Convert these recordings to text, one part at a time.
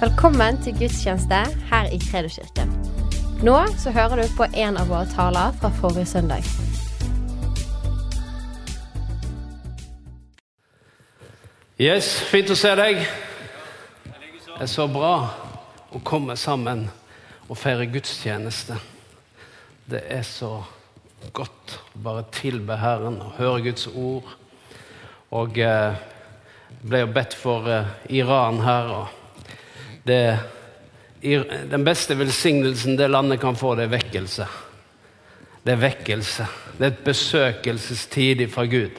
Velkommen til gudstjeneste her i Kredoskirken. Nå så hører du på en av våre taler fra forrige søndag. Yes, fint å se deg. Det er så bra å komme sammen og feire gudstjeneste. Det er så godt å bare tilbe Herren og høre Guds ord. Og eh, ble jo bedt for eh, Iran her. og det, Den beste velsignelsen det landet kan få, det er vekkelse. Det er vekkelse. Det er et besøkelsestid fra Gud.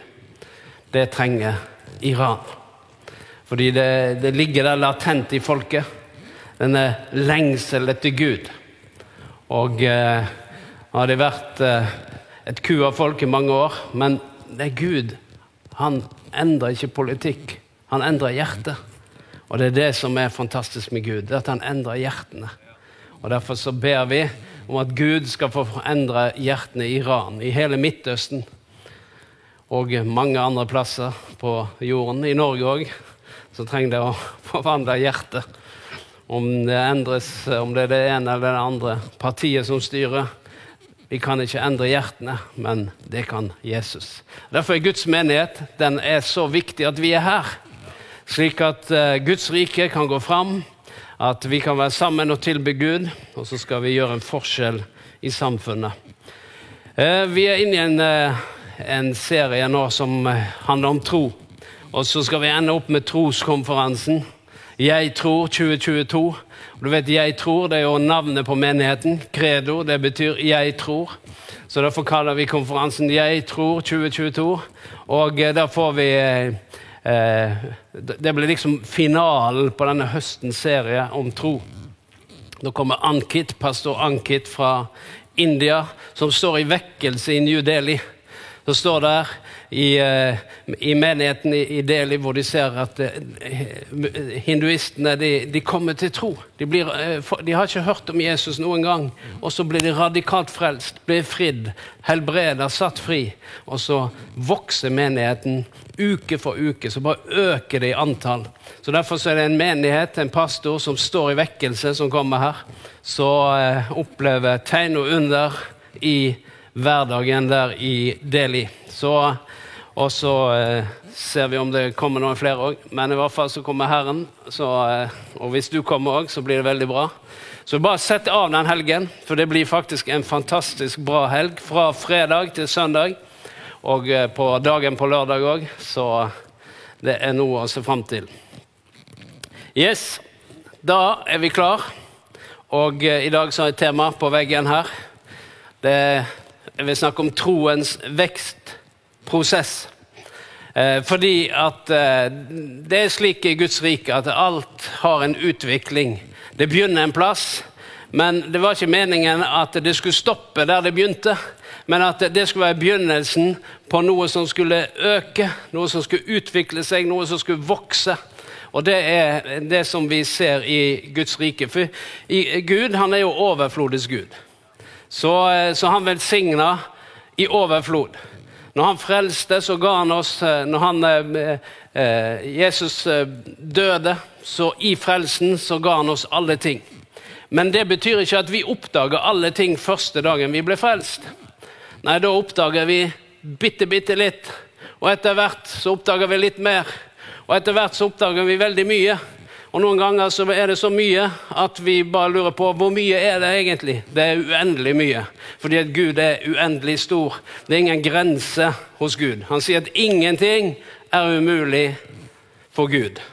Det trenger Iran. Fordi det, det ligger der latent i folket. Denne lengsel etter Gud. Og eh, har det vært eh, et ku av folk i mange år, men det er Gud. Han endrer ikke politikk, han endrer hjertet. Og det er det som er fantastisk med Gud, det at han endrer hjertene. Og Derfor så ber vi om at Gud skal få endre hjertene i Iran, i hele Midtøsten og mange andre plasser på jorden. I Norge òg. Så trenger det å forvandle hjertet. Om det endres, om det er det ene eller det andre partiet som styrer. Vi kan ikke endre hjertene, men det kan Jesus. Derfor er Guds menighet den er så viktig at vi er her. Slik at uh, Guds rike kan gå fram, at vi kan være sammen og tilbe Gud. Og så skal vi gjøre en forskjell i samfunnet. Uh, vi er inne i en, uh, en serie nå som handler om tro. Og så skal vi ende opp med troskonferansen. Jeg tror 2022. Og du vet, Jeg tror det er jo navnet på menigheten. Credo, det betyr 'jeg tror'. Så derfor kaller vi konferansen 'Jeg tror 2022'. Og der får vi eh, Det blir liksom finalen på denne høstens serie om tro. Nå kommer Ankit, pastor Ankit fra India, som står i vekkelse i New Delhi. Så står der i, i, menigheten i Delhi, hvor de ser at hinduistene de, de kommer til tro. De, blir, de, har ikke hørt om Jesus noen gang, og så blir de radikalt frelst, blir fridd, helbreda, satt fri. Og så vokser menigheten uke for uke, så bare øker det i antall. Så Derfor så er det en menighet, en pastor, som står i vekkelse, som kommer her. Så eh, opplever tegn og under i hverdagen der i Delhi. Så og så eh, ser vi om det kommer noen flere òg. Men i hvert fall så kommer Herren. Så, eh, og hvis du kommer òg, så blir det veldig bra. Så bare sett av den helgen, for det blir faktisk en fantastisk bra helg. Fra fredag til søndag, og eh, på dagen på lørdag òg. Så det er noe å se fram til. Yes, da er vi klar. Og eh, i dag så har jeg tema på veggen her. Det, jeg vil snakke om troens vekst prosess. Eh, fordi at eh, det er slik i Guds rike at alt har en utvikling. Det begynner en plass, men det var ikke meningen at det skulle stoppe der det begynte. Men at det skulle være begynnelsen på noe som skulle øke, noe som skulle utvikle seg, noe som skulle vokse. Og det er det som vi ser i Guds rike. For Gud han er jo overflodets Gud. Så, eh, så han velsigna i overflod. Når han frelste, så ga han oss eh, Når han, eh, eh, Jesus døde, så i frelsen så ga han oss alle ting. Men det betyr ikke at vi oppdager alle ting første dagen vi ble frelst. Nei, da oppdager vi bitte, bitte litt. Og etter hvert så oppdager vi litt mer. Og etter hvert så oppdager vi veldig mye. Og Noen ganger så er det så mye at vi bare lurer på hvor mye er det egentlig. Det er uendelig mye, fordi at Gud er uendelig stor. Det er ingen grense hos Gud. Han sier at ingenting er umulig for Gud.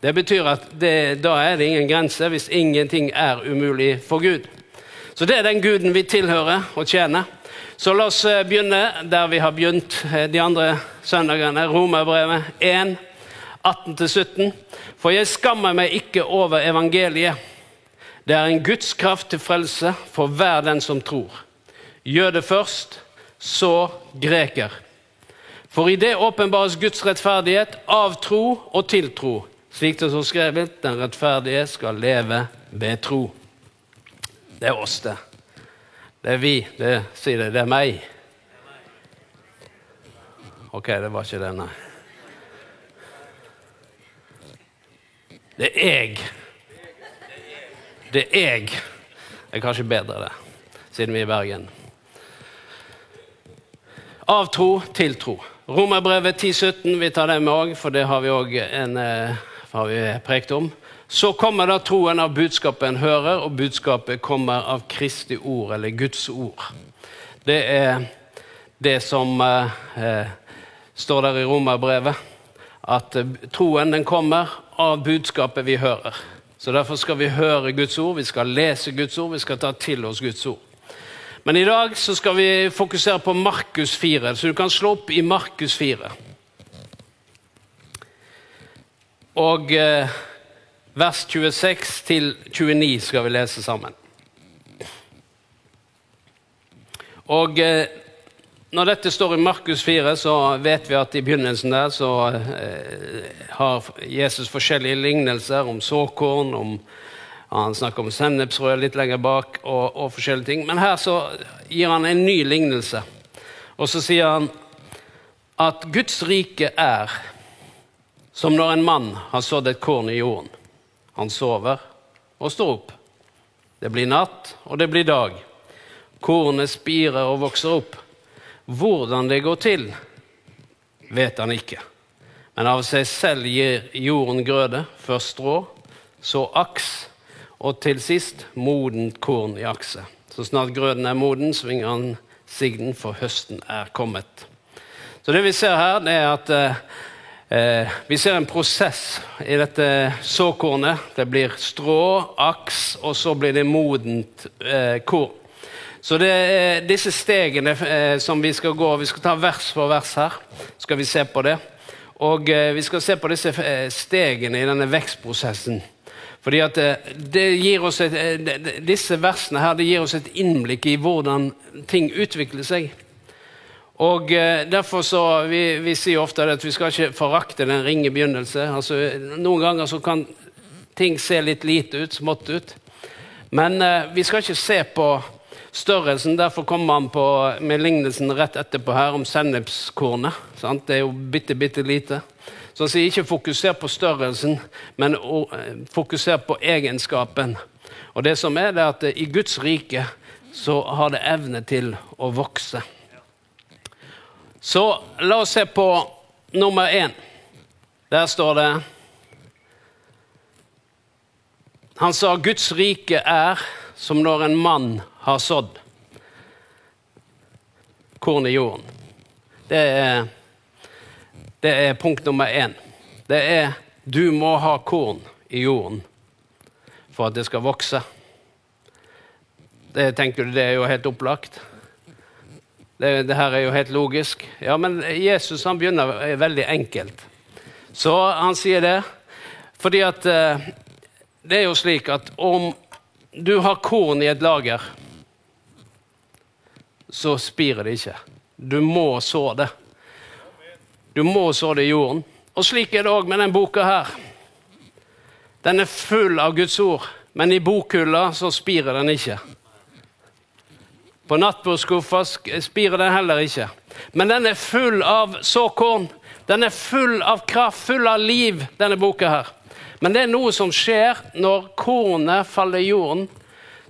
Det betyr at det, da er det ingen grense hvis ingenting er umulig for Gud. Så det er den guden vi tilhører og tjener. Så la oss eh, begynne der vi har begynt eh, de andre søndagene. Romerbrevet 1. 18-17. For jeg skammer meg ikke over evangeliet. Det er en Guds kraft til frelse for hver den som tror. Jøde først, så greker. For i det åpenbares Guds rettferdighet av tro og til tro. Slik det står skrevet, den rettferdige skal leve ved tro. Det er oss, det. Det er vi. Det sier det. Det er meg. Ok, det var ikke det, nei. Det er jeg. Det er jeg. Det er kanskje bedre, det, siden vi er i Bergen. Av tro til tro. Romerbrevet 10-17, vi tar det med òg, for det har vi òg eh, prekt om. Så kommer da troen av budskapet en hører, og budskapet kommer av Kristi ord, eller Guds ord. Det er det som eh, eh står der i romerbrevet, at eh, troen den kommer av budskapet vi hører. Så Derfor skal vi høre Guds ord, vi skal lese Guds ord, vi skal ta til oss Guds ord. Men i dag så skal vi fokusere på Markus 4, så du kan slå opp i Markus 4. Og eh, vers 26 til 29 skal vi lese sammen. Og eh, når dette står i Markus 4, så vet vi at i begynnelsen der så eh, har Jesus forskjellige lignelser om såkorn, om han snakker om sennepsrød litt lenger bak, og, og, forskjellige ting. Men her så gir han en ny lignelse. Og så sier han at Guds rike er som når en mann har sådd et korn i jorden. Han sover og står opp. Det blir natt, og det blir dag. Kornet spirer og vokser opp. Hvordan det går til, vet han ikke. Men av seg selv gir jorden grøde, først strå, så aks, og til sist modent korn i akset. Så snart grøden er moden, svinger han sigden, for høsten er kommet. Så det vi ser her, det er at eh, eh vi ser en prosess i dette såkornet. Det blir strå, aks, og så blir det modent eh, korn. Så det er disse stegene eh, som vi skal gå Vi skal ta vers for vers her. skal vi se på det. Og eh, vi skal se på disse eh, stegene i denne vekstprosessen. Fordi at det gir oss et, Disse versene her, det gir oss et innblikk i hvordan ting utvikler seg. Og derfor så, vi, vi sier ofte at vi skal ikke forakte den ringe begynnelse. Altså, noen ganger så kan ting se litt lite ut, smått ut. Men vi skal ikke se på størrelsen. Derfor kommer han på, med lignelsen rett etterpå her om sennepskornet. Sant? Det er jo bitte, bitte lite. Så han sier ikke fokuser på størrelsen, men fokuser på egenskapen. Og det som er, det er at i Guds rike så har det evne til å vokse. Så la oss se på nummer én. Der står det Han sa Guds rike er som når en mann har sådd korn i jorden. Det er, det er punkt nummer én. Det er du må ha korn i jorden for at det skal vokse. Det tenker du, det er jo helt opplagt. Det, det, her er jo helt logisk. Ja, men Jesus han begynner veldig enkelt. Så han sier det fordi at eh, det er jo slik at om du har korn i et lager så spirer det ikke. Du må så det. Du må så det i jorden. Og slik er det òg med denne boka her. Den er full av Guds ord, men i bokhylla så spirer den ikke. På nattbordskuffa spirer den heller ikke. Men den er full av såkorn. Den er full av kraft, full av liv, denne boka her. Men det er noe som skjer når kornet faller i jorden,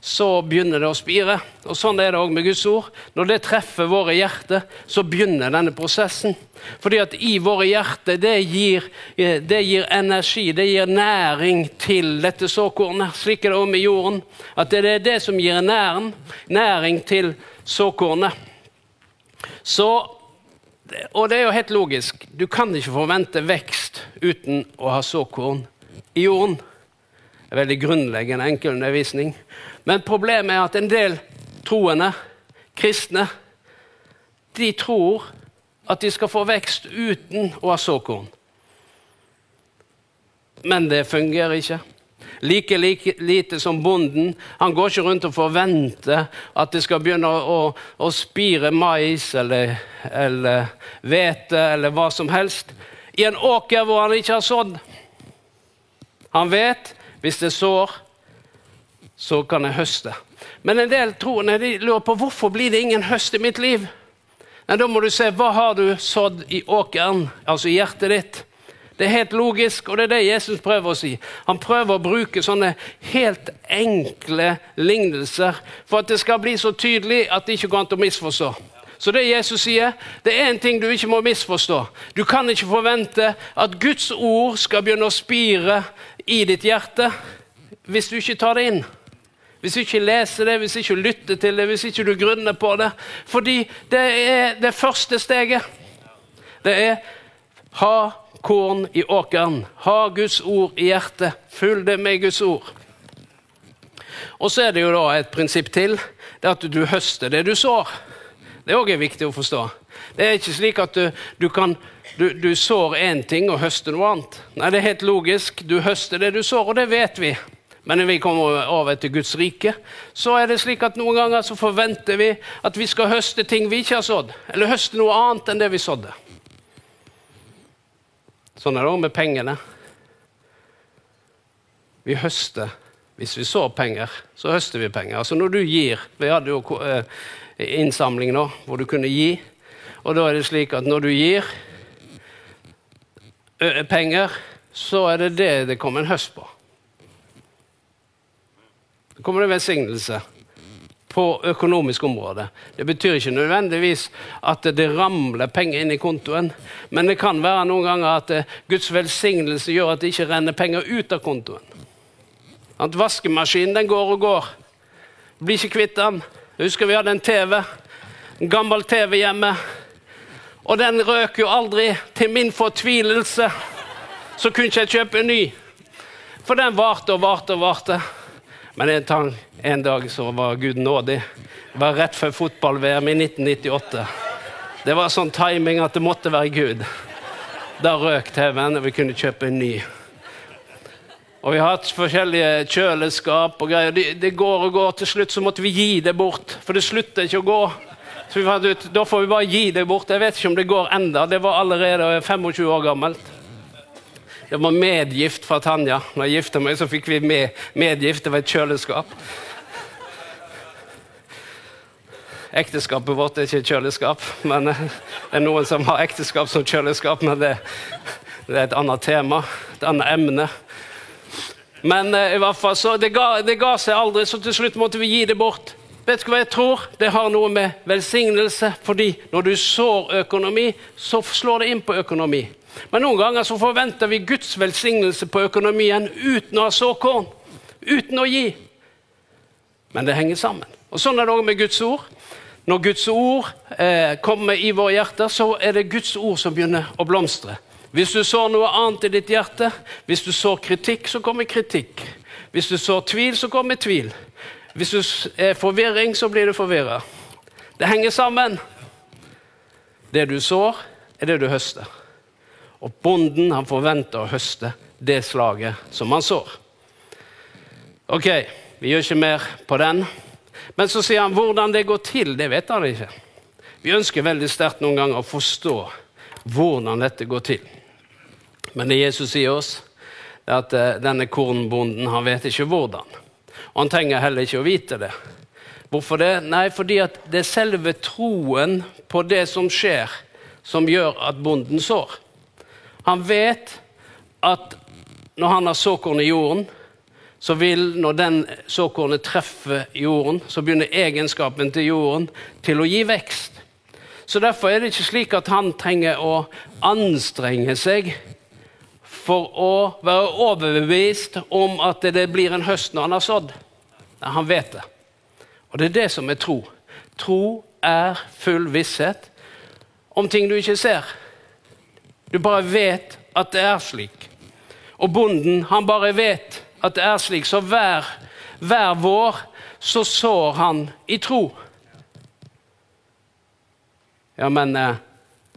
så begynner det å spire. Og Sånn er det òg med Guds ord. Når det treffer våre hjerter, så begynner denne prosessen. Fordi at i våre hjerter, det gir, eh, det gir energi, det gir næring til dette såkornet. Slik er det òg med jorden. At det er det som gir næring, næring til såkornet. Så og det er jo helt logisk. Du kan ikke forvente vekst uten å ha såkorn i jorden. Det er veldig grunnleggende enkel undervisning. Men problemet er at en del troende, kristne, de tror at de skal få vekst uten å ha såkorn. Men det fungerer ikke. Like, like lite som bonden. Han går ikke rundt og forventer at det skal begynne å, å, å spire mais eller, eller eller hva som helst i en åker hvor han ikke har sådd. Han vet hvis det sår, så kan jeg høste. Men en del troende de lurer på hvorfor blir det ingen høst i mitt liv. Nei, Da må du se hva har du sådd i åkeren, altså i hjertet ditt. Det er helt logisk, og det er det Jesus prøver å si. Han prøver å bruke sånne helt enkle lignelser for at det skal bli så tydelig at det ikke går an å misforstå. Så det Jesus sier, det er en ting du ikke må misforstå. Du kan ikke forvente at Guds ord skal begynne å spire i ditt hjerte hvis du ikke tar det inn. Hvis du ikke leser det, hvis du ikke lytter til det, hvis ikke du grunner på det. Fordi det er det første steget. Det er ha korn i åkeren. Ha Guds ord i hjertet. Følg det med Guds ord. Og så er det jo da et prinsipp til. Det er at du høster det du sår. Det er òg viktig å forstå. Det er ikke slik at du, du kan du, du sår én ting og høster noe annet. Nei, det er helt logisk. Du høster det du sår, og det vet vi. Men når vi kommer over til Guds rike, så er det slik at noen ganger så forventer vi at vi skal høste ting vi ikke har sådd. Eller høste noe annet enn det vi sådde. Sånn er det òg med pengene. Vi høster. Hvis vi sår penger, så høster vi penger. Altså når du gir Vi hadde jo eh, innsamling nå, hvor du kunne gi. Og da er det slik at når du gir penger, så er det det det kommer en høst på. Kommer det velsignelse på økonomisk område. Det betyr ikke nødvendigvis at det ramler penger inn i kontoen, men det kan være noen ganger at Guds velsignelse gjør at det ikke renner penger ut av kontoen. At vaskemaskinen den går og går. Blir ikke kvitt den. Jeg husker vi hadde en TV, en gammel TV hjemme. Og den røk jo aldri. Til min fortvilelse så kunne ikke jeg kjøpe en ny. For den varte og varte og varte. Men en, en dag så var Gud nådig. Det var rett før fotball-VM i 1998. Det var sånn timing at det måtte være Gud. Da røk TV-en, og vi kunne kjøpe en ny. Og vi har hatt forskjellige kjøleskap og greier. Det, de går og går. Til slutt så måtte vi gi det bort, for det slutter ikke å gå. Så vi fant ut, Da får vi bare gi det bort. Jeg vet ikke om det går enda. Det var allerede 25 år gammelt. Det var medgift fra Tanja. Når jeg gifta meg, så fikk vi med, medgift. Det var et kjøleskap. Ekteskapet vårt er ikke et kjøleskap. men Det er noen som har ekteskap som kjøleskap, men det, det er et annet tema, et annet emne. Men uh, i hvert fall, så det ga, det ga, seg aldri, så til slutt måtte vi gi det bort. Vet du hva jeg tror? Det har noe med velsignelse fordi når du sår økonomi, så slår det inn på økonomi. Men noen ganger så forventer vi Guds velsignelse på økonomien uten å ha såkorn. Uten å gi. Men det henger sammen. Og Sånn er det òg med Guds ord. Når Guds ord eh, kommer i våre hjerter, så er det Guds ord som begynner å blomstre. Hvis du sår noe annet i ditt hjerte, hvis du sår kritikk, så kommer kritikk. Hvis du sår tvil, så kommer tvil. Hvis du er forvirring, så blir du forvirra. Det henger sammen. Det du sår, er det du høster. Og bonden han forventer å høste det slaget som han sår. Ok, vi gjør ikke mer på den. Men så sier han hvordan det går til, det vet han ikke. Vi ønsker veldig sterkt noen ganger å forstå hvordan dette går til. Men det Jesus sier oss, er at eh, denne kornbonden han vet ikke hvordan. Og han trenger heller ikke å vite det. Hvorfor det? Nei, fordi det er selve troen på det som skjer, som gjør at bonden sår. Han vet at når han har såkorn i jorden, så vil når den såkornet treffer jorden, så begynner egenskapen til jorden til å gi vekst. Så Derfor er det ikke slik at han trenger å anstrenge seg for å være overbevist om at det blir en høst når han har sådd. Nei, han vet det. Og det er det som er tro. Tro er full visshet om ting du ikke ser. Du bare vet at det er slik. Og bonden, han bare vet at det er slik. Så hver, hver vår så sår han i tro. Ja, men eh,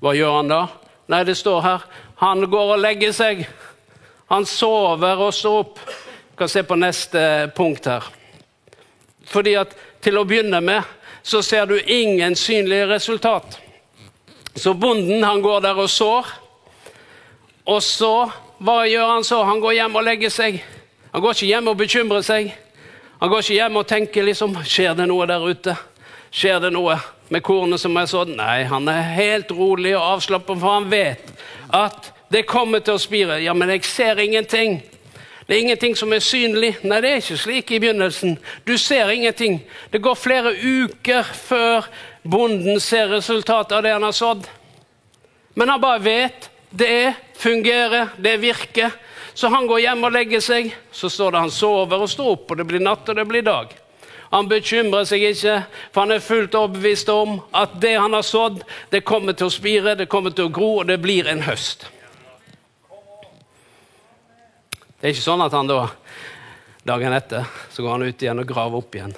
hva gjør han da? Nei, det står her han går og legger seg. Han sover og står opp. Vi kan se på neste punkt her. Fordi at til å begynne med så ser du ingen synlige resultat. Så bonden han går der og sår. Og så, hva gjør han så? Han går hjem og legger seg. Han går ikke hjem og bekymrer seg. Han går ikke hjem og tenker liksom Skjer det noe der ute? Skjer det noe med kornet som er sådd? Nei, han er helt rolig og avslappet, for han vet at Det kommer til å spire. Ja, men jeg ser ingenting. Det er ingenting som er synlig. Nei, det er ikke slik i begynnelsen. Du ser ingenting. Det går flere uker før bonden ser resultatet av det han har sådd. Men han bare vet. Det fungerer, det virker. Så han går hjem og legger seg. Så står det han sover og står opp, og det blir natt og det blir dag. Han bekymrer seg ikke, for han er fullt overbevist om at det han har sådd, det kommer til å spire, det kommer til å gro, og det blir en høst. Det er ikke sånn at han da dagen etter så går han ut igjen og graver opp igjen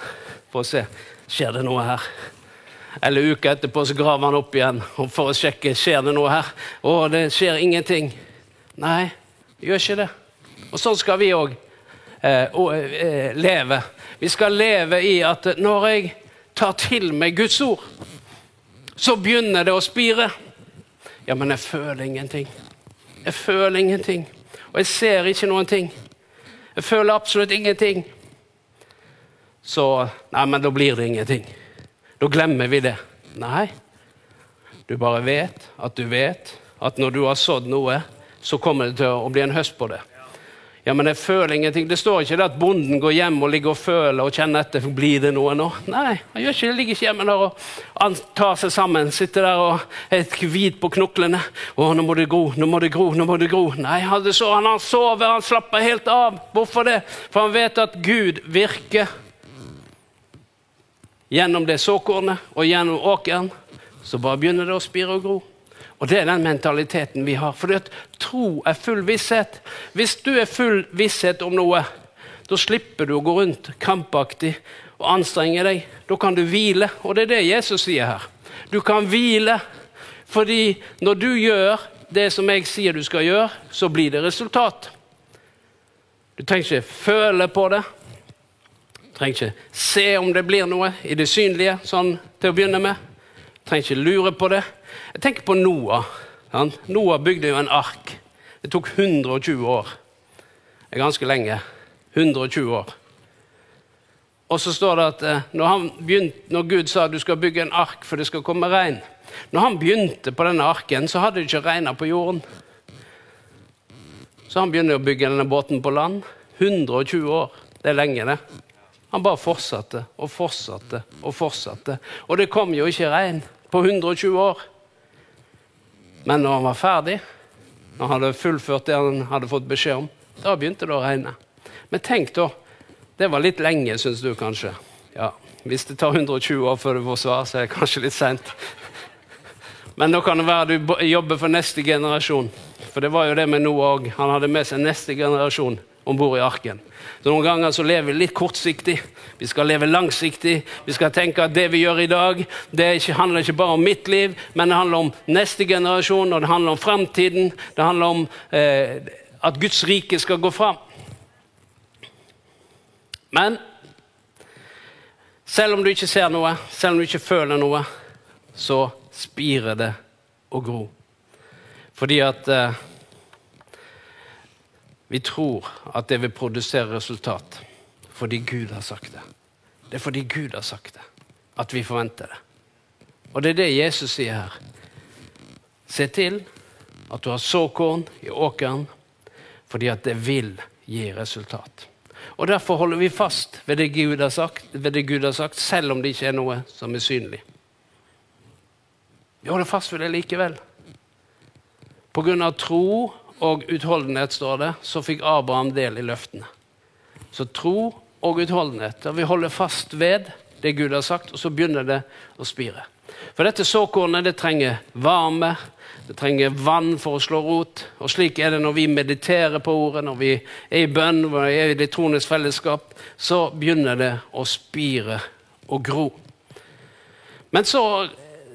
for å se skjer det noe her. Eller uka etterpå så graver han opp igjen for å sjekke skjer det noe her. Å, det skjer ingenting. Nei, gjør ikke det. Og sånn skal vi òg eh, eh, leve. Vi skal leve i at når jeg tar til meg Guds ord, så begynner det å spire. Ja, men jeg føler ingenting. Jeg føler ingenting. Og jeg ser ikke noen ting. Jeg føler absolutt ingenting. Så Nei, men da blir det ingenting. Da glemmer vi det. Nei, du bare vet at du vet at når du har sådd noe, så kommer det til å bli en høst på det. Ja, men jeg føler ingenting. Det står ikke det at bonden går hjem og ligger og føler og kjenner etter. Blir det noe nå? Nei, han gjør ikke det. ligger ikke hjemme der og tar seg sammen. Sitter der og er hvit på knoklene. Å, nå må det gro, nå må det gro, nå må det gro. Nei, han, så, han, han sover, han slapper helt av. Hvorfor det? For han vet at Gud virker gjennom det såkornet og gjennom åkeren, så bare begynner det å spire og gro. Og Det er den mentaliteten vi har. For tro er full visshet. Hvis du er full visshet om noe, da slipper du å gå rundt krampaktig og anstrenge deg. Da kan du hvile, og det er det Jesus sier her. Du kan hvile, fordi når du gjør det som jeg sier du skal gjøre, så blir det resultat. Du trenger ikke føle på det, Trenger ikke se om det blir noe i det synlige sånn til å begynne med. Trenger ikke lure på det. Jeg tenker på Noah. Han. Noah bygde jo en ark. Det tok 120 år. Det er ganske lenge. 120 år. Og så står det at eh, når, begynte, når, Gud sa du skal bygge en ark for det skal komme regn Når han begynte på denne arken, så hadde det ikke regna på jorden. Så han begynner å bygge denne båten på land. 120 år. Det er lenge, det. Han bare fortsatte og fortsatte og fortsatte. Og det kom jo ikke regn på 120 år. Men når han var ferdig, når han hadde fullført det han hadde fått beskjed om, da begynte det å regne. Men tenk da, det var litt lenge, syns du kanskje. Ja, Hvis det tar 120 år før du får svar, så er det kanskje litt seint. Men da kan det være du jobber for neste generasjon. For det var jo det med Noah òg. Han hadde med seg neste generasjon om bord i arken. Så Noen ganger så lever vi litt kortsiktig. Vi skal leve langsiktig. Vi skal tenke at det vi gjør i dag, det ikke, handler ikke bare om mitt liv, men det handler om neste generasjon, og det handler om framtiden. Det handler om eh, at Guds rike skal gå fram. Men selv om du ikke ser noe, selv om du ikke føler noe, så spirer det og gror. Fordi at eh, vi tror at det vil produsere resultat fordi Gud har sagt det. Det er fordi Gud har sagt det, at vi forventer det. Og det er det Jesus sier her. Se til at du har såkorn i åkeren, fordi at det vil gi resultat. Og Derfor holder vi fast ved det Gud har sagt, det Gud har sagt selv om det ikke er noe som er synlig. Vi holder fast ved det likevel. På grunn av tro og utholdenhet, står det, så fikk Abraham del i løftene. Så tro og utholdenhet. Og vi holder fast ved det Gud har sagt, og så begynner det å spire. For dette såkornet det trenger varme, det trenger vann for å slå rot. Og slik er det når vi mediterer på ordet, når vi er i bønn, når vi er i det trones fellesskap. Så begynner det å spire og gro. Men så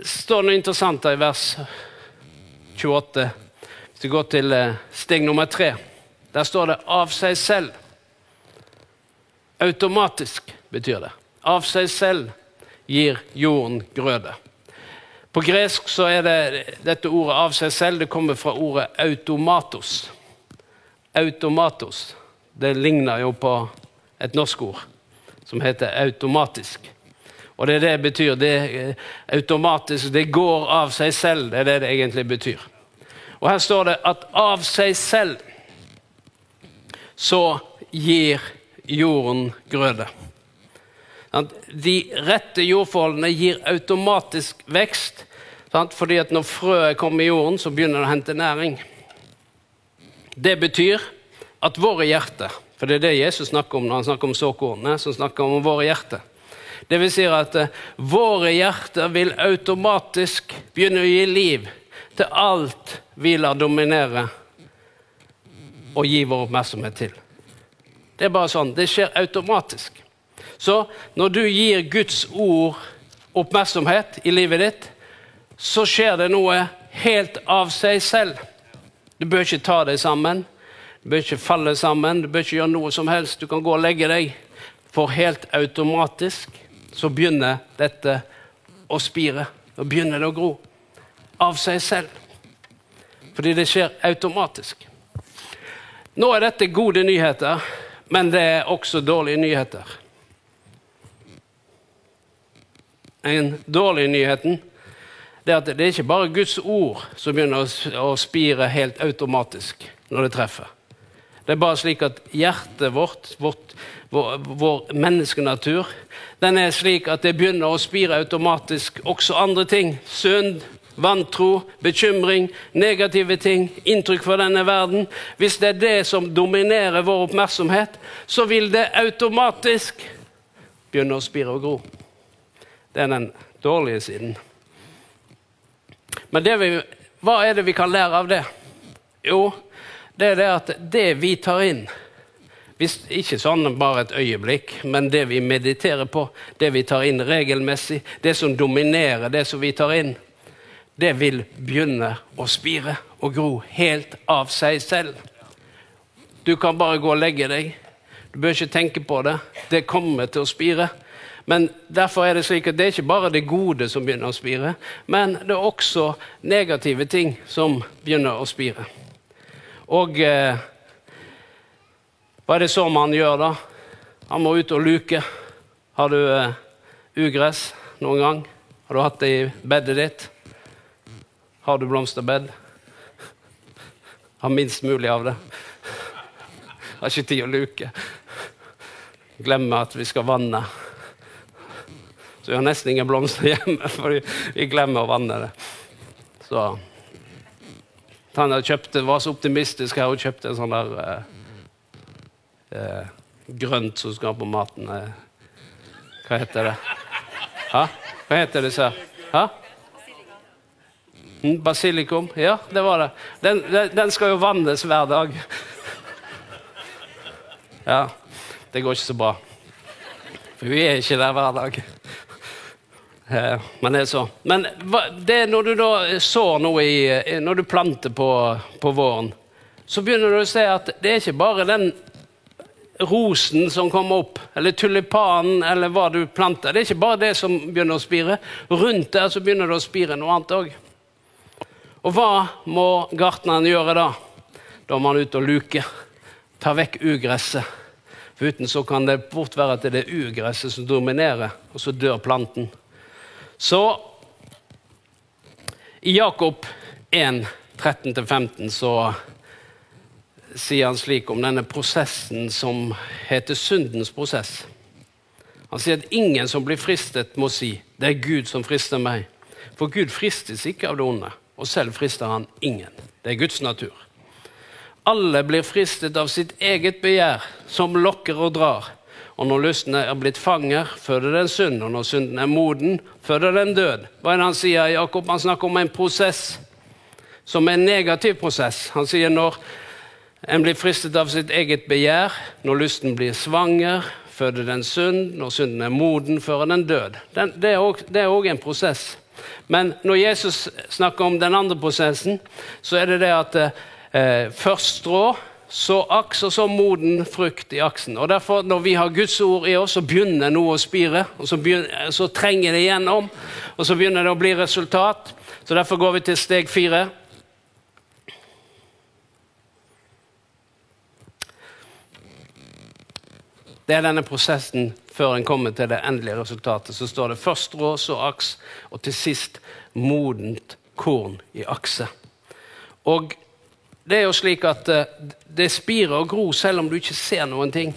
står det noe interessant i vers 28 vi går til eh, steg nummer tre, der står det 'av seg selv'. Automatisk betyr det. Av seg selv gir jorden grøde. På gresk så er det dette ordet 'av seg selv' det kommer fra ordet 'automatos'. Automatos. Det ligner jo på et norsk ord som heter 'automatisk'. Og det er det det betyr. Det automatisk, det går av seg selv. Det er det det egentlig betyr. Og her står det at av seg selv så gir jorden grøde. De rette jordforholdene gir automatisk vekst. Fordi at når frøet kommer i jorden, så begynner det å hente næring. Det betyr at våre hjerter For det er det Jesus snakker om når han snakker om såkornet. som snakker om våre hjerter. Det vil si at uh, våre hjerter vil automatisk begynne å gi liv til alt vi lar dominere og gi vår oppmerksomhet til. Det er bare sånn. Det skjer automatisk. Så når du gir Guds ord oppmerksomhet i livet ditt, så skjer det noe helt av seg selv. Du bør ikke ta deg sammen, du bør ikke falle sammen, du bør ikke gjøre noe som helst. Du kan gå og legge deg, for helt automatisk så begynner dette å spire. Og begynner det å gro. Av seg selv. Fordi det skjer automatisk. Nå er dette gode nyheter, men det er også dårlige nyheter. En dårlig nyheten er at det er ikke bare Guds ord som begynner å, spire helt automatisk når det treffer. Det er bare slik at hjertet vårt, vårt vår, vår, menneskenatur, den er slik at det begynner å spire automatisk også andre ting. Synd, vantro, bekymring, negative ting, inntrykk fra denne verden. Hvis det er det som dominerer vår oppmerksomhet, så vil det automatisk begynne å spire og gro. Det er den dårlige siden. Men vi, hva er det vi kan lære av det? Jo, det er det at det vi tar inn hvis, Ikke sånn bare et øyeblikk, men det vi mediterer på, det vi tar inn regelmessig, det som dominerer det som vi tar inn, det vil begynne å spire og gro helt av seg selv. Du kan bare gå og legge deg. Du bør ikke tenke på det. Det kommer til å spire. Men derfor er det slik at det er ikke bare det gode som begynner å spire, men det er også negative ting som begynner å spire. Og eh, hva er det så man gjør, da? Han må ut og luke. Har du eh, ugress noen gang? Har du hatt det i bedet ditt? Har du blomsterbed? Har minst mulig av det. Har ikke tid å luke. Glemmer at vi skal vanne. Så vi har nesten ingen blomster hjemme, for vi glemmer å vanne det. Så Tanja var så optimistisk her og kjøpte en sånn der eh, eh, grønt som skal på maten. Eh, hva heter det? Hæ? Hva heter det? Så? Mm, basilikum? Ja, det var det. Den, den skal jo vannes hver dag. Ja, det går ikke så bra. For vi er ikke der hver dag. Men det er så. Men det når du da sår noe i eh, Når du planter på, på våren, så begynner du å se at det er ikke bare den rosen som kommer opp, eller tulipanen, eller hva du planter. Det er ikke bare det som begynner å spire. Rundt der så begynner det å spire noe annet òg. Og hva må gartneren gjøre da? Da må han ut og luke. Ta vekk ugresset. For uten så kan det fort være at det er ugresset som dominerer, og så dør planten. Så i Jakob 1, 13-15 så sier han slik om denne prosessen som heter syndens prosess. Han sier at ingen som blir fristet, må si 'det er Gud som frister meg'. For Gud fristes ikke av det onde, og selv frister han ingen. Det er Guds natur. Alle blir fristet av sitt eget begjær, som lokker og drar. Og når lysten er blitt fanger, føder den synd. Og når synden er moden, føder den død. Hva er det han sier? Jakob han snakker om en prosess som er en negativ prosess. Han sier når en blir fristet av sitt eget begjær, når lysten blir svanger, føder den synd. Når synden er moden, fører den død. Den, det er òg en prosess. Men når Jesus snakker om den andre prosessen, så er det det at eh, først strå, så aks og så moden frukt i aksen. Og derfor, Når vi har Guds ord i oss, så begynner noe å spire. og så, begynner, så trenger det igjennom, og så begynner det å bli resultat. Så Derfor går vi til steg fire. Det er denne prosessen før en kommer til det endelige resultatet. Så står det først rå, så aks, og til sist modent korn i akse. Og det er jo slik at eh, det spirer og gror selv om du ikke ser noen ting.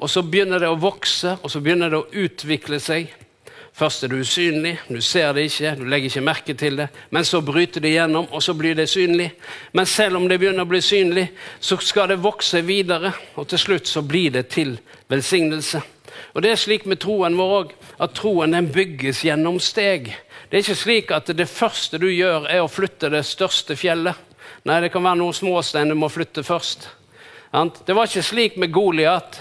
Og så begynner det å vokse, og så begynner det å utvikle seg. Først er du usynlig, du ser det ikke, du legger ikke merke til det. Men så bryter det gjennom, og så blir det synlig. Men selv om det begynner å bli synlig, så skal det vokse videre. Og til slutt så blir det til velsignelse. Og Det er slik med troen vår òg, at troen den bygges gjennom steg. Det er ikke slik at det første du gjør, er å flytte det største fjellet. Nei, det kan være noen småstein du må flytte først. Det var ikke slik med Goliat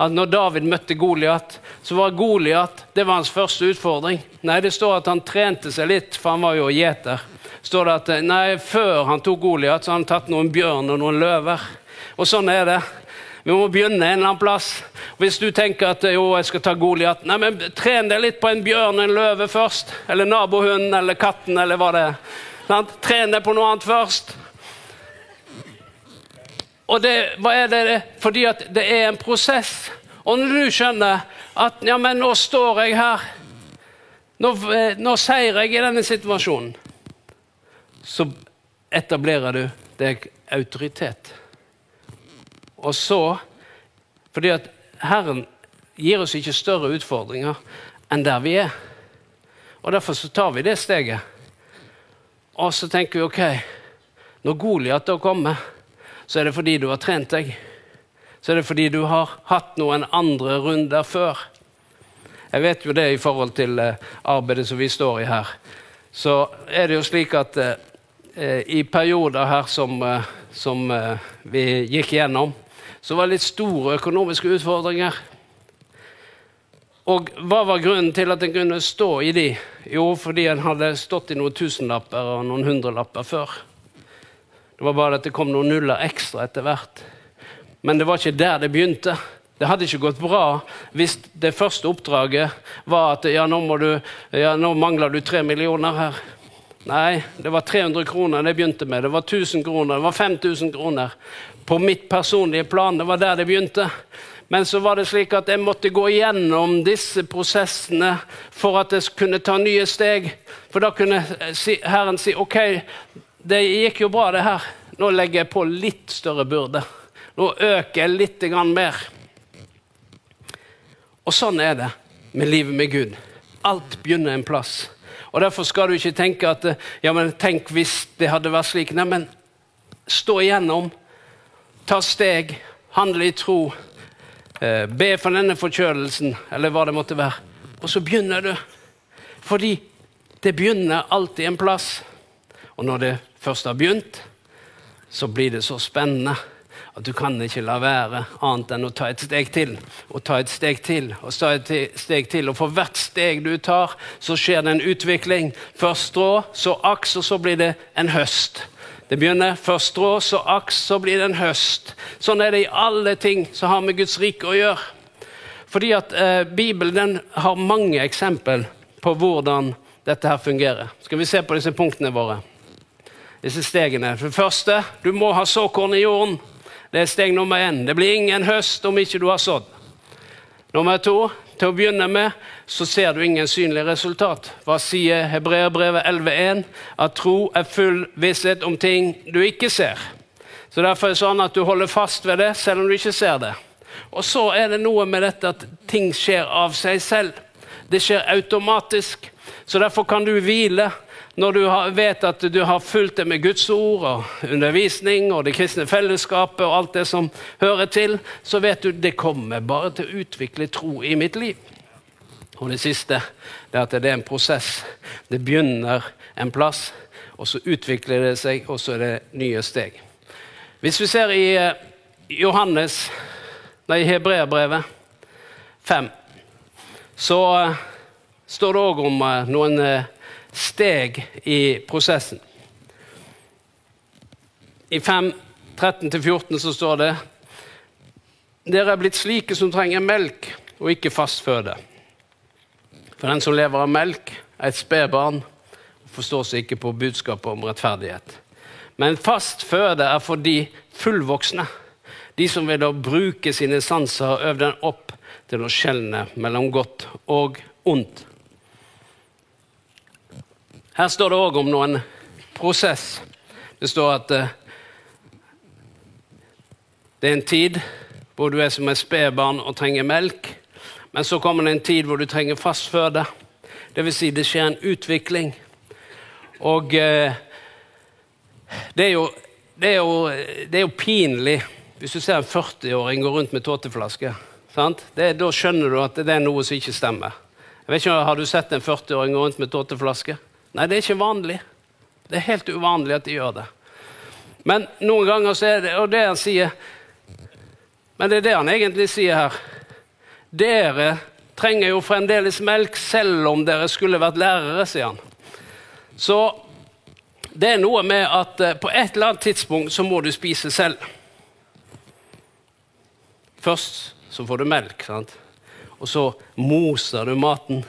at når David møtte Goliat, så var Goliat det var hans første utfordring. Nei, det står at han trente seg litt, for han var jo gjeter. står det at nei, Før han tok Goliat, så hadde han tatt noen bjørn og noen løver. Og sånn er det. Vi må begynne en eller annen plass. Hvis du tenker at jo, jeg skal ta Goliat Nei, men Tren deg litt på en bjørn og en løve først. Eller nabohunden eller katten eller hva det er. Tren deg på noe annet først. Og det, hva er det? Fordi at det er en prosess. Og når du skjønner at ja, men nå står jeg her, nå, eh, nå seier jeg i denne situasjonen, så etablerer du deg autoritet. Og så Fordi at Herren gir oss ikke større utfordringer enn der vi er. Og Derfor så tar vi det steget. Og så tenker vi OK, når Goliat da kommer så er det fordi du har trent deg. Så er det fordi du har hatt noen andre runder før. Jeg vet jo det i forhold til eh, arbeidet som vi står i her. Så er det jo slik at eh, i perioder her som, eh, som eh, vi gikk gjennom, så var det litt store økonomiske utfordringer. Og hva var grunnen til at en kunne stå i de? Jo, fordi en hadde stått i noen tusenlapper og noen hundrelapper før. Det var bare at det kom noen nuller ekstra etter hvert. Men det var ikke der det begynte. Det hadde ikke gått bra hvis det første oppdraget var at ja, nå, du, ja, nå mangler du tre millioner her. Nei, det var 300 kroner det begynte med. Det var 1000 kroner, det var 5000 kroner. På mitt personlige plan. Det var der det begynte. Men så var det slik at jeg måtte gå gjennom disse prosessene for at jeg kunne ta nye steg. For da kunne Herren si OK, det gikk jo bra, det her. Nå legger jeg på litt større byrde. Nå øker jeg litt mer. Og sånn er det med livet med Gud. Alt begynner en plass. Og Derfor skal du ikke tenke at ja, men tenk hvis det hadde vært slik. Nei, men stå igjennom. Ta steg. Handle i tro. Eh, be for denne forkjølelsen, eller hva det måtte være. Og så begynner du. Fordi det begynner alltid en plass. Og når det først har begynt, så blir det så spennende at du kan ikke la være annet enn å ta et steg til og ta et steg til og ta et steg til. Og for hvert steg du tar, så skjer det en utvikling. Først strå, så aks, og så blir det en høst. Det begynner først strå, så aks, så blir det en høst. Sånn er det i alle ting som har med Guds rike å gjøre. Fordi at eh, Bibelen har mange eksempel på hvordan dette her fungerer. Skal vi se på disse punktene våre? Disse stegene. For det første, du må ha såkorn i jorden. Det er steg nummer én. Det blir ingen høst om ikke du har sådd. Nummer to, til å begynne med så ser du ingen synlig resultat. Hva sier Hebreerbrevet 11,1? At tro er full visshet om ting du ikke ser. Så Derfor er det sånn at du holder fast ved det selv om du ikke ser det. Og så er det noe med dette at ting skjer av seg selv. Det skjer automatisk. Så derfor kan du hvile når du vet at du har fulgt det med Guds ord og undervisning og det kristne fellesskapet og alt det som hører til, så vet du det kommer bare til å utvikle tro i mitt liv. Og det siste det er at det er en prosess. Det begynner en plass, og så utvikler det seg, og så er det nye steg. Hvis vi ser i eh, Johannes, nei, Hebreabrevet 5, så eh, står det òg om eh, noen steg i prosessen. I 5, 13-14 så står det dere er blitt slike som trenger melk og ikke fast føde. For den som lever av melk, er et spedbarn og forstår seg ikke på budskapet om rettferdighet. Men fast føde er for de fullvoksne, de som ved å bruke sine sanser har øvd den opp til å skjelne mellom godt og ondt. Her står det òg om noen prosess. Det står at uh, det er en tid hvor du er som et spedbarn og trenger melk. Men så kommer det en tid hvor du trenger fast føde. Dvs. Si det skjer en utvikling. Og uh, det, er jo, det, er jo, det, er jo, pinlig hvis du ser en 40-åring gå rundt med tåteflaske. da skjønner du at det er noe som ikke stemmer. Jeg vet ikke, Har du sett en 40-åring gå rundt med tåteflaske? Nei, det er ikke vanlig. Det er helt uvanlig at de gjør det. Men noen ganger så er det og det han sier Men det er det han egentlig sier her. Dere trenger jo fremdeles melk selv om dere skulle vært lærere, sier han. Så det er noe med at eh, på et eller annet tidspunkt så må du spise selv. Først så får du melk, sant? og så moser du maten.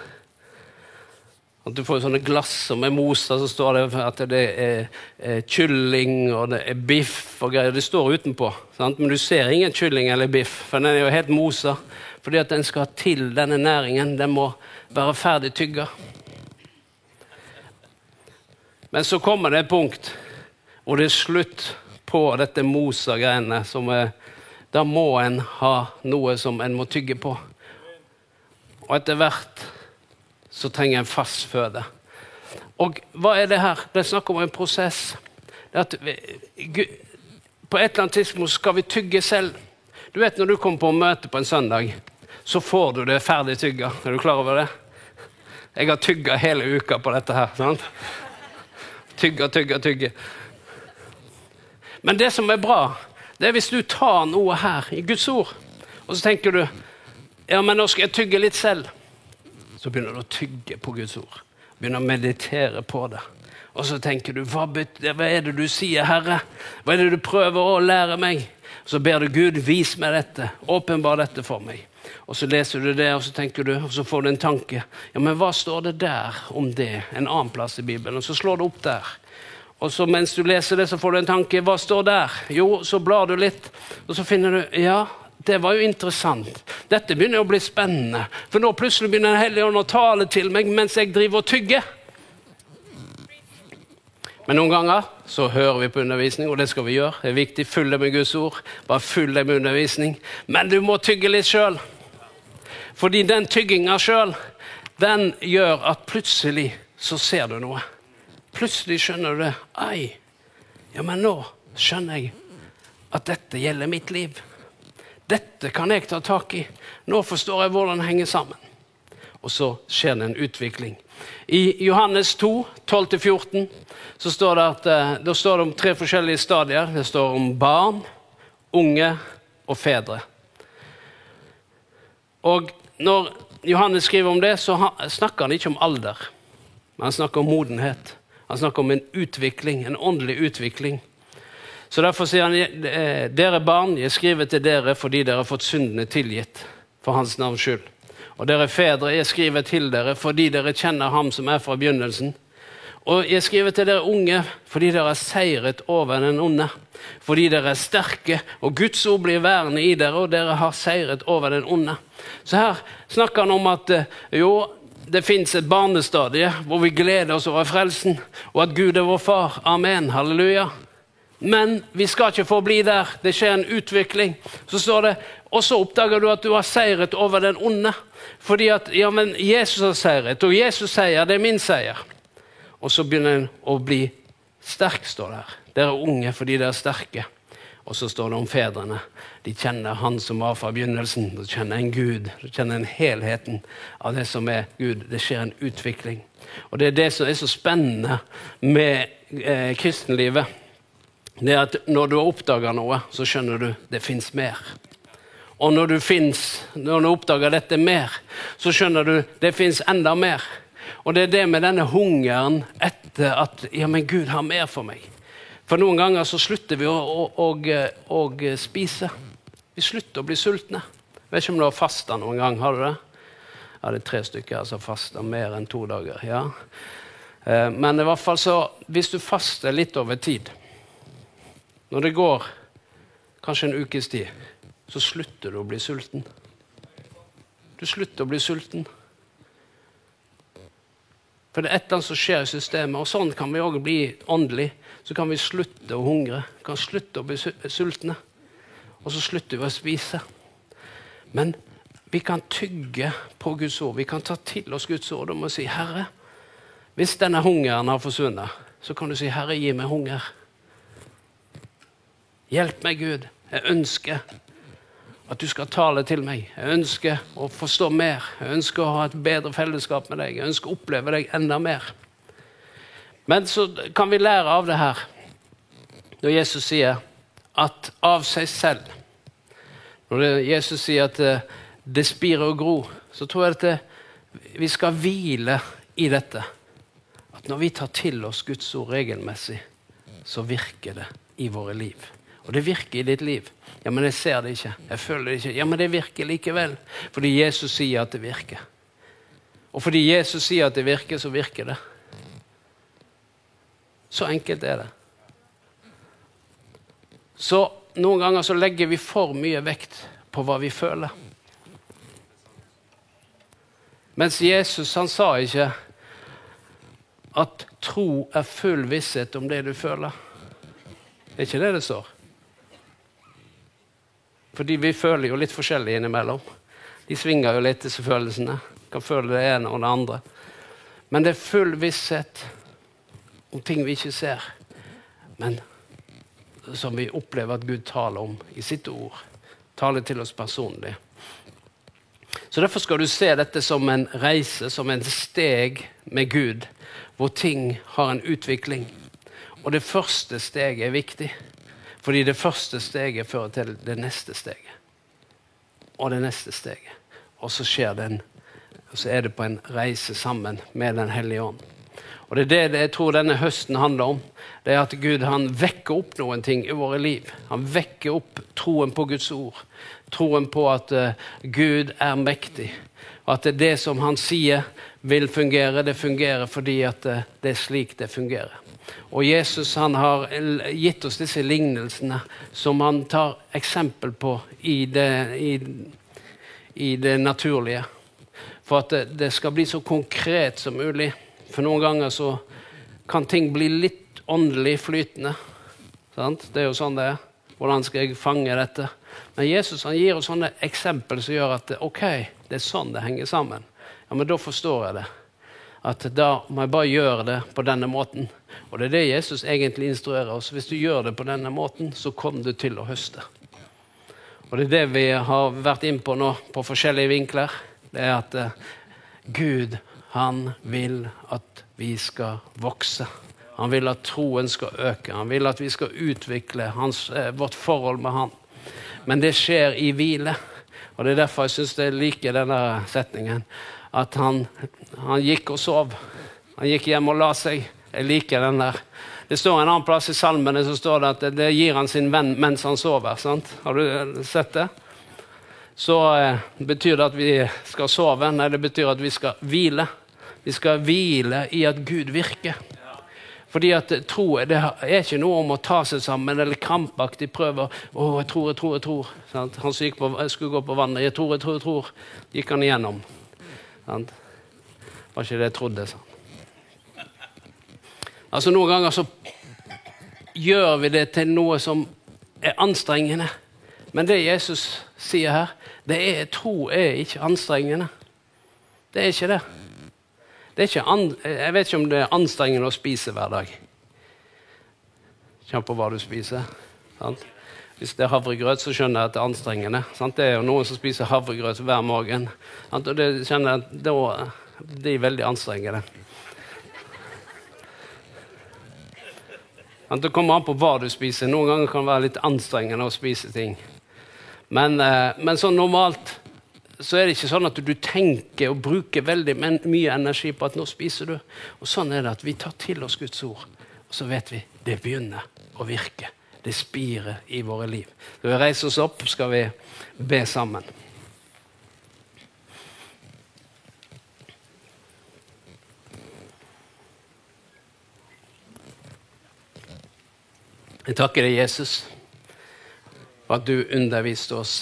At du får sånne glass med mosa, så står det at det er, er kylling og det er biff og greier. Det står utenpå, sant? men du ser ingen kylling eller biff, for den er jo helt mosa. Fordi at den skal til denne næringen. Den må være ferdig tygga. Men så kommer det et punkt hvor det er slutt på dette mosa greiene. Da må en ha noe som en må tygge på. Og etter hvert så trenger en fast føde. Og hva er det her? Det er snakk om en prosess. Vi, på et eller annet tidspunkt skal vi tygge selv. Du vet Når du kommer på møte på en søndag, så får du det ferdig tygga. Er du klar over det? Jeg har tygga hele uka på dette her. sant? Tygge, tygge, tygge. Men det som er bra, det er hvis du tar noe her i Guds ord, og så tenker du ja, men nå skal jeg tygge litt selv så begynner du å tygge på Guds ord. Begynner å meditere på det. Og så tenker du hva, hva er det du sier, Herre? Hva er det du prøver å lære meg? Så ber du Gud, vis meg dette. Åpenbar dette for meg. Og Så leser du det, og så tenker du, og så får du en tanke. Ja, men hva står det der om det? En annen plass i Bibelen. Og så slår du opp der. Og så mens du leser det, så får du en tanke. Hva står der? Jo, så blar du litt, og så finner du Ja, det var jo interessant. Dette begynner å bli spennende. For nå plutselig begynner Den hellige ånd å tale til meg mens jeg driver og tygger. Men noen ganger så hører vi på undervisning, og det skal vi gjøre. Det er viktig. Følg med Guds ord. Bare følg med undervisning. Men du må tygge litt sjøl. Fordi den tygginga sjøl, den gjør at plutselig så ser du noe. Plutselig skjønner du det. Ei, ja, men nå skjønner jeg at dette gjelder mitt liv. Dette kan jeg ta tak i. Nå forstår jeg hvordan det henger sammen. Og så skjer det en utvikling. I Johannes 2, 12-14, så står det, at, eh, det står om tre forskjellige stadier. Det står om barn, unge og fedre. Og når Johannes skriver om det, så snakker han ikke om alder. Men han snakker om modenhet. Han snakker om en utvikling, en åndelig utvikling. Så Derfor sier han, eh, dere barn, jeg skriver til dere fordi dere har fått syndene tilgitt for hans navns skyld. Og dere fedre, jeg skriver til dere fordi dere kjenner ham som er fra begynnelsen. Og jeg skriver til dere unge fordi dere har seiret over den onde. Fordi dere er sterke, og Guds ord blir værende i dere, og dere har seiret over den onde. Så her snakker han om at eh, jo, det fins et barnestadie hvor vi gleder oss over frelsen, og at Gud er vår far. Amen. Halleluja. Men vi skal ikke forbli der. Det skjer en utvikling. Så står det, Og så oppdager du at du har seiret over den onde. Fordi at ja, men Jesus har seiret, og Jesus seier, det er min seier. Og så begynner en å bli sterk, står det her. Dere er unge fordi dere er sterke. Og så står det om fedrene. De kjenner Han som var fra begynnelsen. De kjenner en Gud. De kjenner en helheten av det som er Gud. Det skjer en utvikling. Og Det er det som er så spennende med eh, kristenlivet det er at når du har oppdaga noe, så skjønner du det fins mer. Og når du, finnes, når du oppdager dette mer, så skjønner du det fins enda mer. Og det er det med denne hungeren etter at ja, men Gud har mer for meg. For noen ganger så slutter vi å, å, å, å spise. Vi slutter å bli sultne. Vet ikke om du har fasta noen gang. Har du det? Ja, det er tre stykker her som faster mer enn to dager. ja. Eh, men i hvert fall så, hvis du faster litt over tid når det går kanskje en ukes tid, så slutter du å bli sulten. Du slutter å bli sulten. For det er et eller annet som skjer i systemet, og sånn kan vi òg bli åndelig. Så kan vi slutte å hungre, kan slutte å bli sultne. Og så slutter vi å spise. Men vi kan tygge på Guds ord. Vi kan ta til oss Guds ord og si, 'Herre, hvis denne hungeren har forsvunnet, så kan du si, 'Herre, gi meg hunger'. Hjelp meg, Gud. Jeg ønsker at du skal tale til meg. Jeg ønsker å forstå mer. Jeg ønsker å ha et bedre fellesskap med deg. Jeg ønsker å oppleve deg enda mer. Men så kan vi lære av det her, når Jesus sier at av seg selv Når Jesus sier at det, det spirer og gror, så tror jeg at det, vi skal hvile i dette. At når vi tar til oss Guds ord regelmessig, så virker det i våre liv. Og det virker i ditt liv. Ja, men jeg ser det ikke. Jeg føler det ikke. Ja, men det virker likevel. Fordi Jesus sier at det virker. Og fordi Jesus sier at det virker, så virker det. Så enkelt er det. Så noen ganger så legger vi for mye vekt på hva vi føler. Mens Jesus han sa ikke at tro er full visshet om det du føler. Det er ikke det det står. Fordi vi føler jo litt forskjellig innimellom. De svinger jo litt, disse følelsene. Kan føle det ene og det andre. Men det er full visshet om ting vi ikke ser, men som vi opplever at Gud taler om i sitt ord. Taler til oss personlig. Så Derfor skal du se dette som en reise, som en steg med Gud, hvor ting har en utvikling. Og det første steget er viktig. Fordi det første steget fører til det neste steget. Og det neste steget. Og så skjer den. Og så er det på en reise sammen med Den hellige ånd. Og Det er det jeg tror denne høsten handler om. Det er At Gud han vekker opp noen ting i våre liv. Han vekker opp troen på Guds ord. Troen på at uh, Gud er mektig. Og at det, det som han sier vil fungere, det fungerer fordi at uh, det er slik det fungerer. Og Jesus han har gitt oss disse lignelsene som han tar eksempel på i det, i, i det naturlige. For at det, det, skal bli så konkret som mulig. For noen ganger så kan ting bli litt åndelig flytende. Sant? Det er jo sånn det er. Hvordan skal jeg fange dette? Men Jesus han gir oss sånne eksempel som gjør at ok, det er sånn det henger sammen. Ja, Men da forstår jeg det at da må jeg bare gjøre det på denne måten. Og det er det Jesus egentlig instruerer oss. Hvis du gjør det på denne måten, så kommer du til å høste. Og det er det vi har vært inn på nå, på forskjellige vinkler. Det er at uh, Gud, han vil at vi skal vokse. Han vil at troen skal øke. Han vil at vi skal utvikle hans, uh, vårt forhold med han. Men det skjer i hvile. Og det er derfor jeg syns jeg liker denne setningen at han, han, gikk og sov. Han gikk hjem og la seg. Jeg liker den der. Det står en annen plass i salmene så står det at det, gir han sin venn mens han sover. Sant? Har du sett det? Så eh, betyr det at vi skal sove? Nei, det betyr at vi skal hvile. Vi skal hvile i at Gud virker. Fordi at tro det er ikke noe om å ta seg sammen eller krampaktig prøve å jeg tror, jeg tror, jeg tror. Sant? Han som skulle gå på vannet. Jeg tror, jeg tror, jeg tror. Gikk han igjennom. Sant? Var ikke det jeg trodde, sa Altså Noen ganger så gjør vi det til noe som er anstrengende. Men det Jesus sier her, det er tro er ikke anstrengende. Det er ikke det. det er ikke an, jeg vet ikke om det er anstrengende å spise hver dag. Kjenn på hva du spiser. Sant? Hvis det er havregrøt, så skjønner jeg at det er anstrengende. Sant? Det er jo noen som spiser havregrøt hver morgen. Sant? Og det kjenner jeg da, De er veldig anstrengende. Det kommer an på hva du spiser. Noen ganger kan det være litt anstrengende å spise ting. Men, eh, men sånn normalt så er det ikke sånn at du tenker og bruker veldig mye energi på at nå spiser du. Og sånn er det at vi tar til oss Guds ord, og så vet vi det begynner å virke det spirer i våre liv. Når vi reiser oss opp, skal vi be sammen. Jeg takker deg, Jesus, for at du underviste oss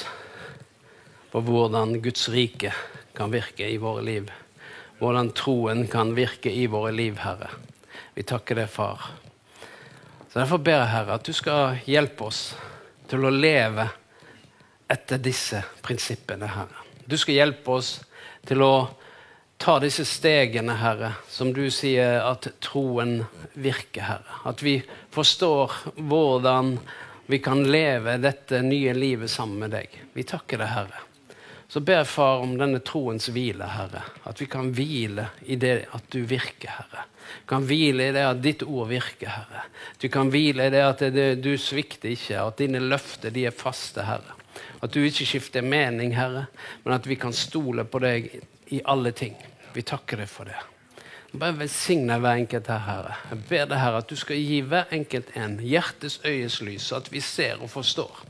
på hvordan Guds rike kan virke i våre liv. hvordan troen kan virke i våre liv, Herre. Vi takker deg, far. Så Derfor ber jeg, Herre, at du skal hjelpe oss til å leve etter disse prinsippene, Herre. Du skal hjelpe oss til å ta disse stegene, Herre, som du sier at troen virker, Herre. At vi forstår hvordan vi kan leve dette nye livet sammen med deg. Vi takker deg, Herre. Så ber jeg, Far, om denne troens hvile, Herre. At vi kan hvile i det at du virker, Herre. Kan hvile i det at ditt ord virker, Herre. Du kan hvile i det at det, du svikter ikke, at dine løfter de er faste, Herre. At du ikke skifter mening, Herre, men at vi kan stole på deg i alle ting. Vi takker deg for det. Bare velsigne hver enkelt her, Herre. Jeg ber deg, Herre, at du skal gi hver enkelt en hjertes øyes lys, så at vi ser og forstår.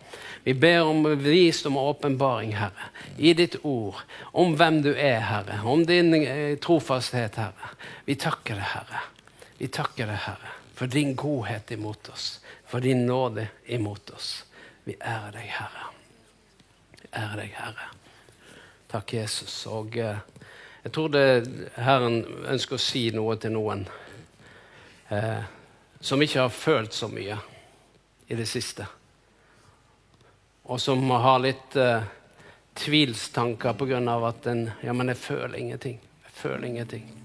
Vi ber om visdom og åpenbaring, Herre, i ditt ord, om hvem du er, Herre, om din eh, trofasthet, Herre. Vi takker deg, Herre. Vi takker deg, Herre, for din godhet imot oss, for din nåde imot oss. Vi ærer deg, Herre. Vi ærer deg, Herre. Takk, Jesus. Og eh, jeg tror det Herren ønsker å si noe til noen eh, som ikke har følt så mye i det siste. Og som har litt uh, tvilstanker pga. at en Ja, men jeg føler ingenting. Jeg føler ingenting.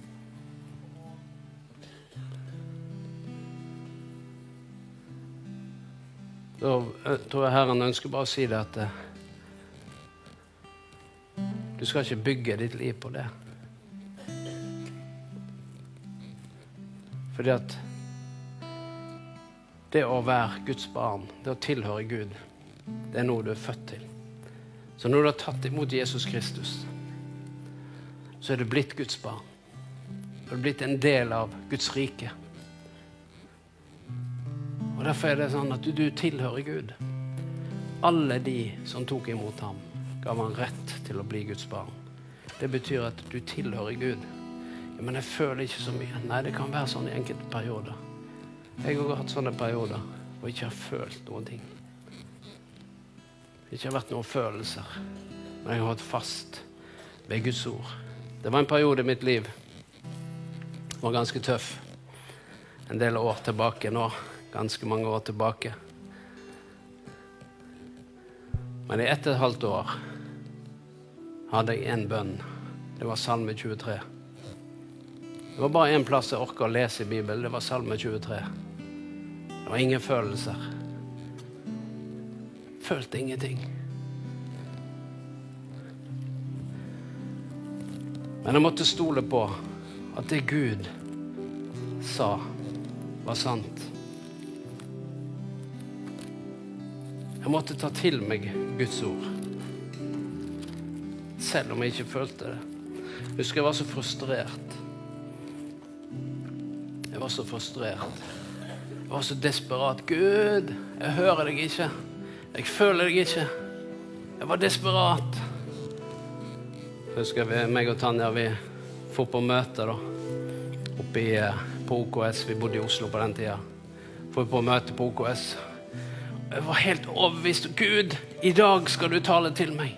Da eh, tror jeg Herren ønsker bare å si det at uh, du skal ikke bygge ditt liv på det. Fordi at det å være Guds barn, det å tilhøre Gud, det er noe du er født til. Så når du har tatt imot Jesus Kristus, så er du blitt Guds barn. Du er blitt en del av Guds rike. Og Derfor er det sånn at du, du tilhører Gud. Alle de som tok imot ham, ga han rett til å bli Guds barn. Det betyr at du tilhører Gud. Ja, men jeg føler ikke så mye. Nei, det kan være sånn i enkelte perioder. Jeg har hatt sånne perioder jeg ikke har følt noen ting. Det ikke har vært noen følelser. Men jeg har hatt fast ved Guds ord. Det var en periode i mitt liv som var ganske tøff. En del år tilbake nå. Ganske mange år tilbake. Men i ett og et halvt år hadde jeg én bønn. Det var Salme 23. Det var bare én plass jeg orka å lese i Bibelen. Det var Salme 23. Det var ingen følelser. Følte ingenting. Men jeg måtte stole på at det Gud sa, var sant. Jeg måtte ta til meg Guds ord. Selv om jeg ikke følte det. Jeg husker jeg var så frustrert Jeg var så frustrert. Jeg var så desperat. Gud, jeg hører deg ikke. Jeg føler deg ikke. Jeg var desperat. Jeg husker vi, meg og Tanja vi for på møte da, oppe i, eh, på OKS. Vi bodde i Oslo på den tida. For på møte på OKS. Jeg var helt overbevist. Gud, i dag skal du tale til meg.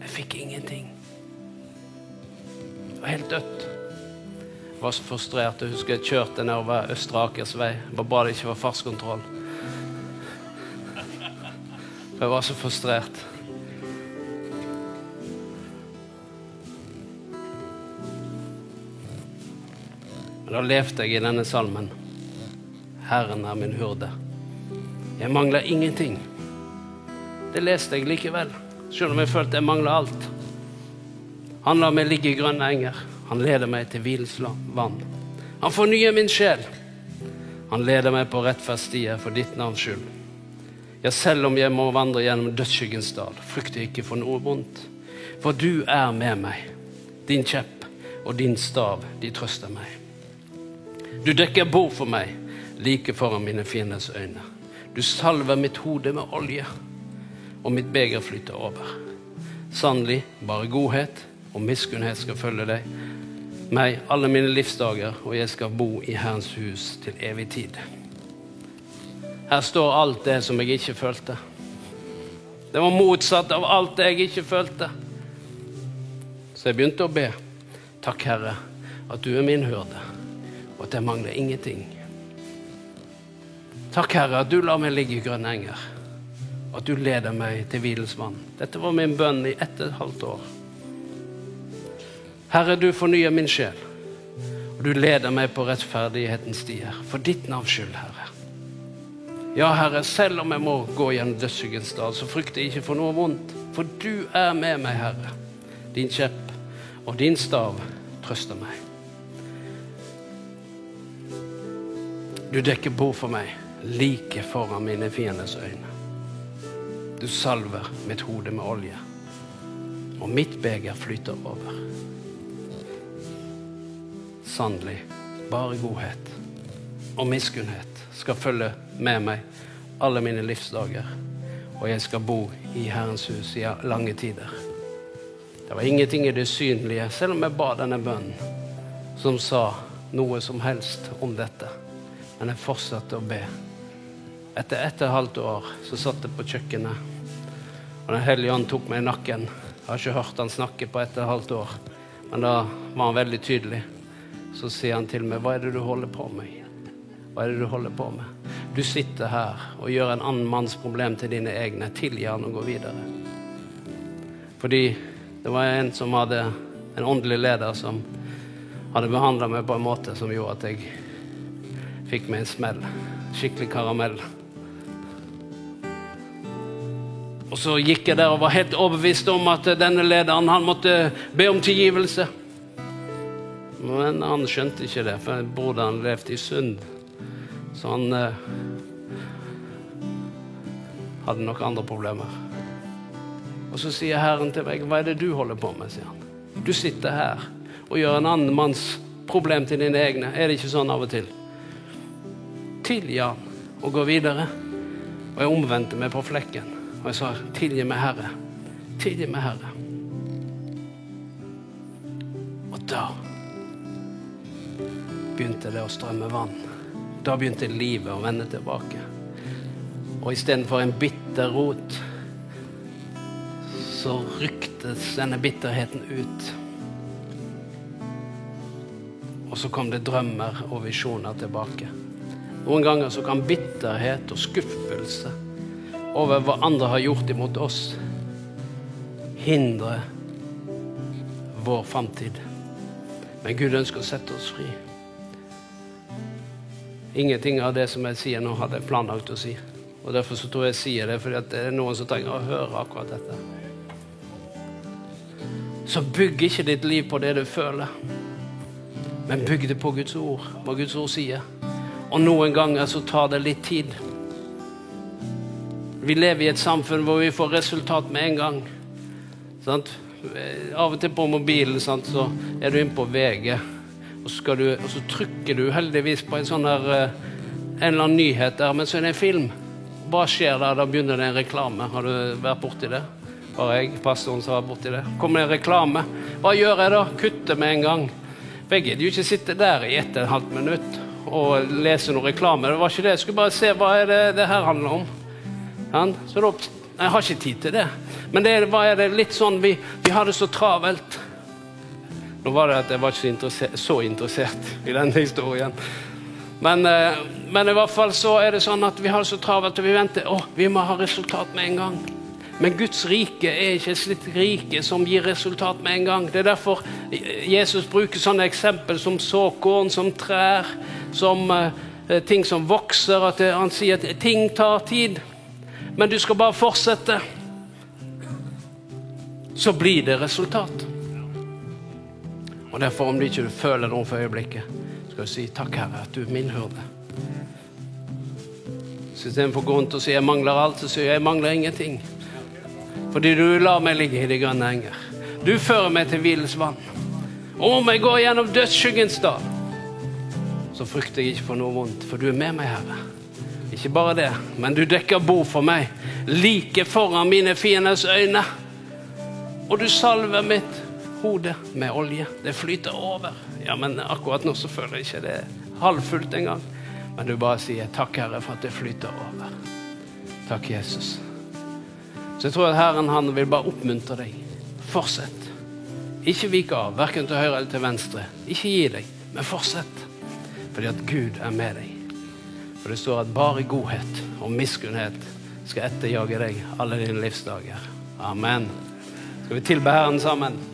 Jeg fikk ingenting. Det var helt dødt Jeg var så frustrert. Jeg husker jeg kjørte nedover Østre Akers vei. Bare bra det ikke var fartskontroll. Jeg var så frustrert. Da levde jeg i denne salmen. Herren er min hurde. Jeg mangler ingenting. Det leste jeg likevel, selv om jeg følte jeg mangla alt. Han lar meg ligge i grønne enger. Han leder meg til hvilens vann. Han fornyer min sjel. Han leder meg på rettferdsstier for ditt navns skyld. Ja, selv om jeg må vandre gjennom dødsskyggens dal, frykter jeg ikke for noe vondt. For du er med meg. Din kjepp og din stav, de trøster meg. Du dekker bord for meg like foran mine fienders øyne. Du salver mitt hode med olje, og mitt beger flyter over. Sannelig, bare godhet og miskunnhet skal følge deg meg alle mine livsdager, og jeg skal bo i Herrens hus til evig tid. Her står alt det som jeg ikke følte. Det var motsatt av alt det jeg ikke følte. Så jeg begynte å be. Takk, Herre, at du er min hyrde, og at jeg mangler ingenting. Takk, Herre, at du lar meg ligge i grønne enger, og at du leder meg til hvilens vann. Dette var min bønn i ett og et halvt år. Herre, du fornyer min sjel, og du leder meg på rettferdighetens stier. For ditt navns skyld, Herre. Ja, Herre, selv om jeg må gå gjennom dødsskyggens dal, så frykter jeg ikke for noe vondt. For du er med meg, Herre. Din kjepp og din stav trøster meg. Du dekker bord for meg like foran mine fienders øyne. Du salver mitt hode med olje, og mitt beger flyter over. Sannelig, bare godhet og miskunnhet skal følge med meg alle mine livsdager, og jeg skal bo i Herrens hus i lange tider. Det var ingenting i det synlige, selv om jeg ba denne bønnen, som sa noe som helst om dette. Men jeg fortsatte å be. Etter ett og et halvt år så satt jeg på kjøkkenet, og Den hellige ånd tok meg i nakken. Jeg har ikke hørt han snakke på ett og et halvt år, men da var han veldig tydelig. Så sier han til meg, 'Hva er det du holder på med?' Hva er det du holder på med? Du sitter her og gjør en annen manns problem til dine egne. Tilgi han og gå videre. Fordi det var en som hadde en åndelig leder som hadde behandla meg på en måte som gjorde at jeg fikk meg en smell. Skikkelig karamell. Og så gikk jeg der og var helt overbevist om at denne lederen han måtte be om tilgivelse. Men han skjønte ikke det, for broderen levde i synd. Så han eh, hadde nok andre problemer. Og så sier Herren til meg, 'Hva er det du holder på med?' sier han. 'Du sitter her og gjør en annen manns problem til dine egne.' Er det ikke sånn av og til? Tilgi han og gå videre. Og jeg omvendte meg på flekken, og jeg sa, 'Tilgi meg, Herre. Tilgi meg, Herre.' Og da begynte det å strømme vann. Da begynte livet å vende tilbake. Og istedenfor en bitter rot, så ryktes denne bitterheten ut. Og så kom det drømmer og visjoner tilbake. Noen ganger så kan bitterhet og skuffelse over hva andre har gjort imot oss, hindre vår framtid. Men Gud ønsker å sette oss fri. Ingenting av det som jeg sier nå, hadde jeg planlagt å si. Og Derfor så tror jeg jeg sier det, fordi det er noen som trenger å høre akkurat dette. Så bygg ikke ditt liv på det du føler, men bygg det på Guds ord, hva Guds ord sier. Og noen ganger så tar det litt tid. Vi lever i et samfunn hvor vi får resultat med en gang. Sant? Av og til på mobilen sant, så er du inne på VG, og du, og så, trykker du heldigvis på en sånn der, en eller annen nyhet der, men så er det en film. Hva skjer da? Da begynner det en reklame. Har du vært borti det? Bare jeg, pastoren, som var borti det. Kommer det en reklame? Hva gjør jeg da? Kutter med en gang. For jeg gidder jo ikke sitte der i ett og et halvt minutt og lese noe reklame. Det var ikke det. Jeg skulle bare se hva er det det her handler om. Så da, Jeg har ikke tid til det. Men det, hva er det litt sånn vi, vi har det så travelt. Nå var det at jeg var ikke interessert, så interessert i denne historien. Men, eh, men, i hvert fall så er det sånn at vi har det så travelt, og vi venter å, vi må ha resultat med en gang. Men Guds rike er ikke et slikt rike som gir resultat med en gang. Det er derfor Jesus bruker sånne eksempel som såkorn, som trær, som uh, ting som vokser. At han sier at ting tar tid, men du skal bare fortsette. Så blir det resultat. Og derfor, om du ikke føler noe for øyeblikket, skal du si takk, Herre, at du er min hyrde. Så istedenfor å gå rundt og si jeg mangler alt, så sier jeg jeg mangler ingenting. Fordi du lar meg ligge i de grønne enger. Du fører meg til hvilens vann. Og om jeg går gjennom dødsskyggens dal, så frykter jeg ikke for noe vondt, for du er med meg, Herre. Ikke bare det, men du dekker bord for meg like foran mine fienders øyne. Og du salver mitt hodet med olje. Det flyter over. Ja, men akkurat nå så føler jeg ikke det er halvfullt engang. Men du bare sier 'Takk, Herre, for at det flyter over'. Takk, Jesus. Så jeg tror at Herren han vil bare oppmuntre deg. Fortsett. Ikke vik av, verken til høyre eller til venstre. Ikke gi deg, men fortsett. Fordi at Gud er med deg. For det står at bare godhet og miskunnhet skal etterjage deg alle dine livsdager. Amen. Skal vi tilbe Herren sammen?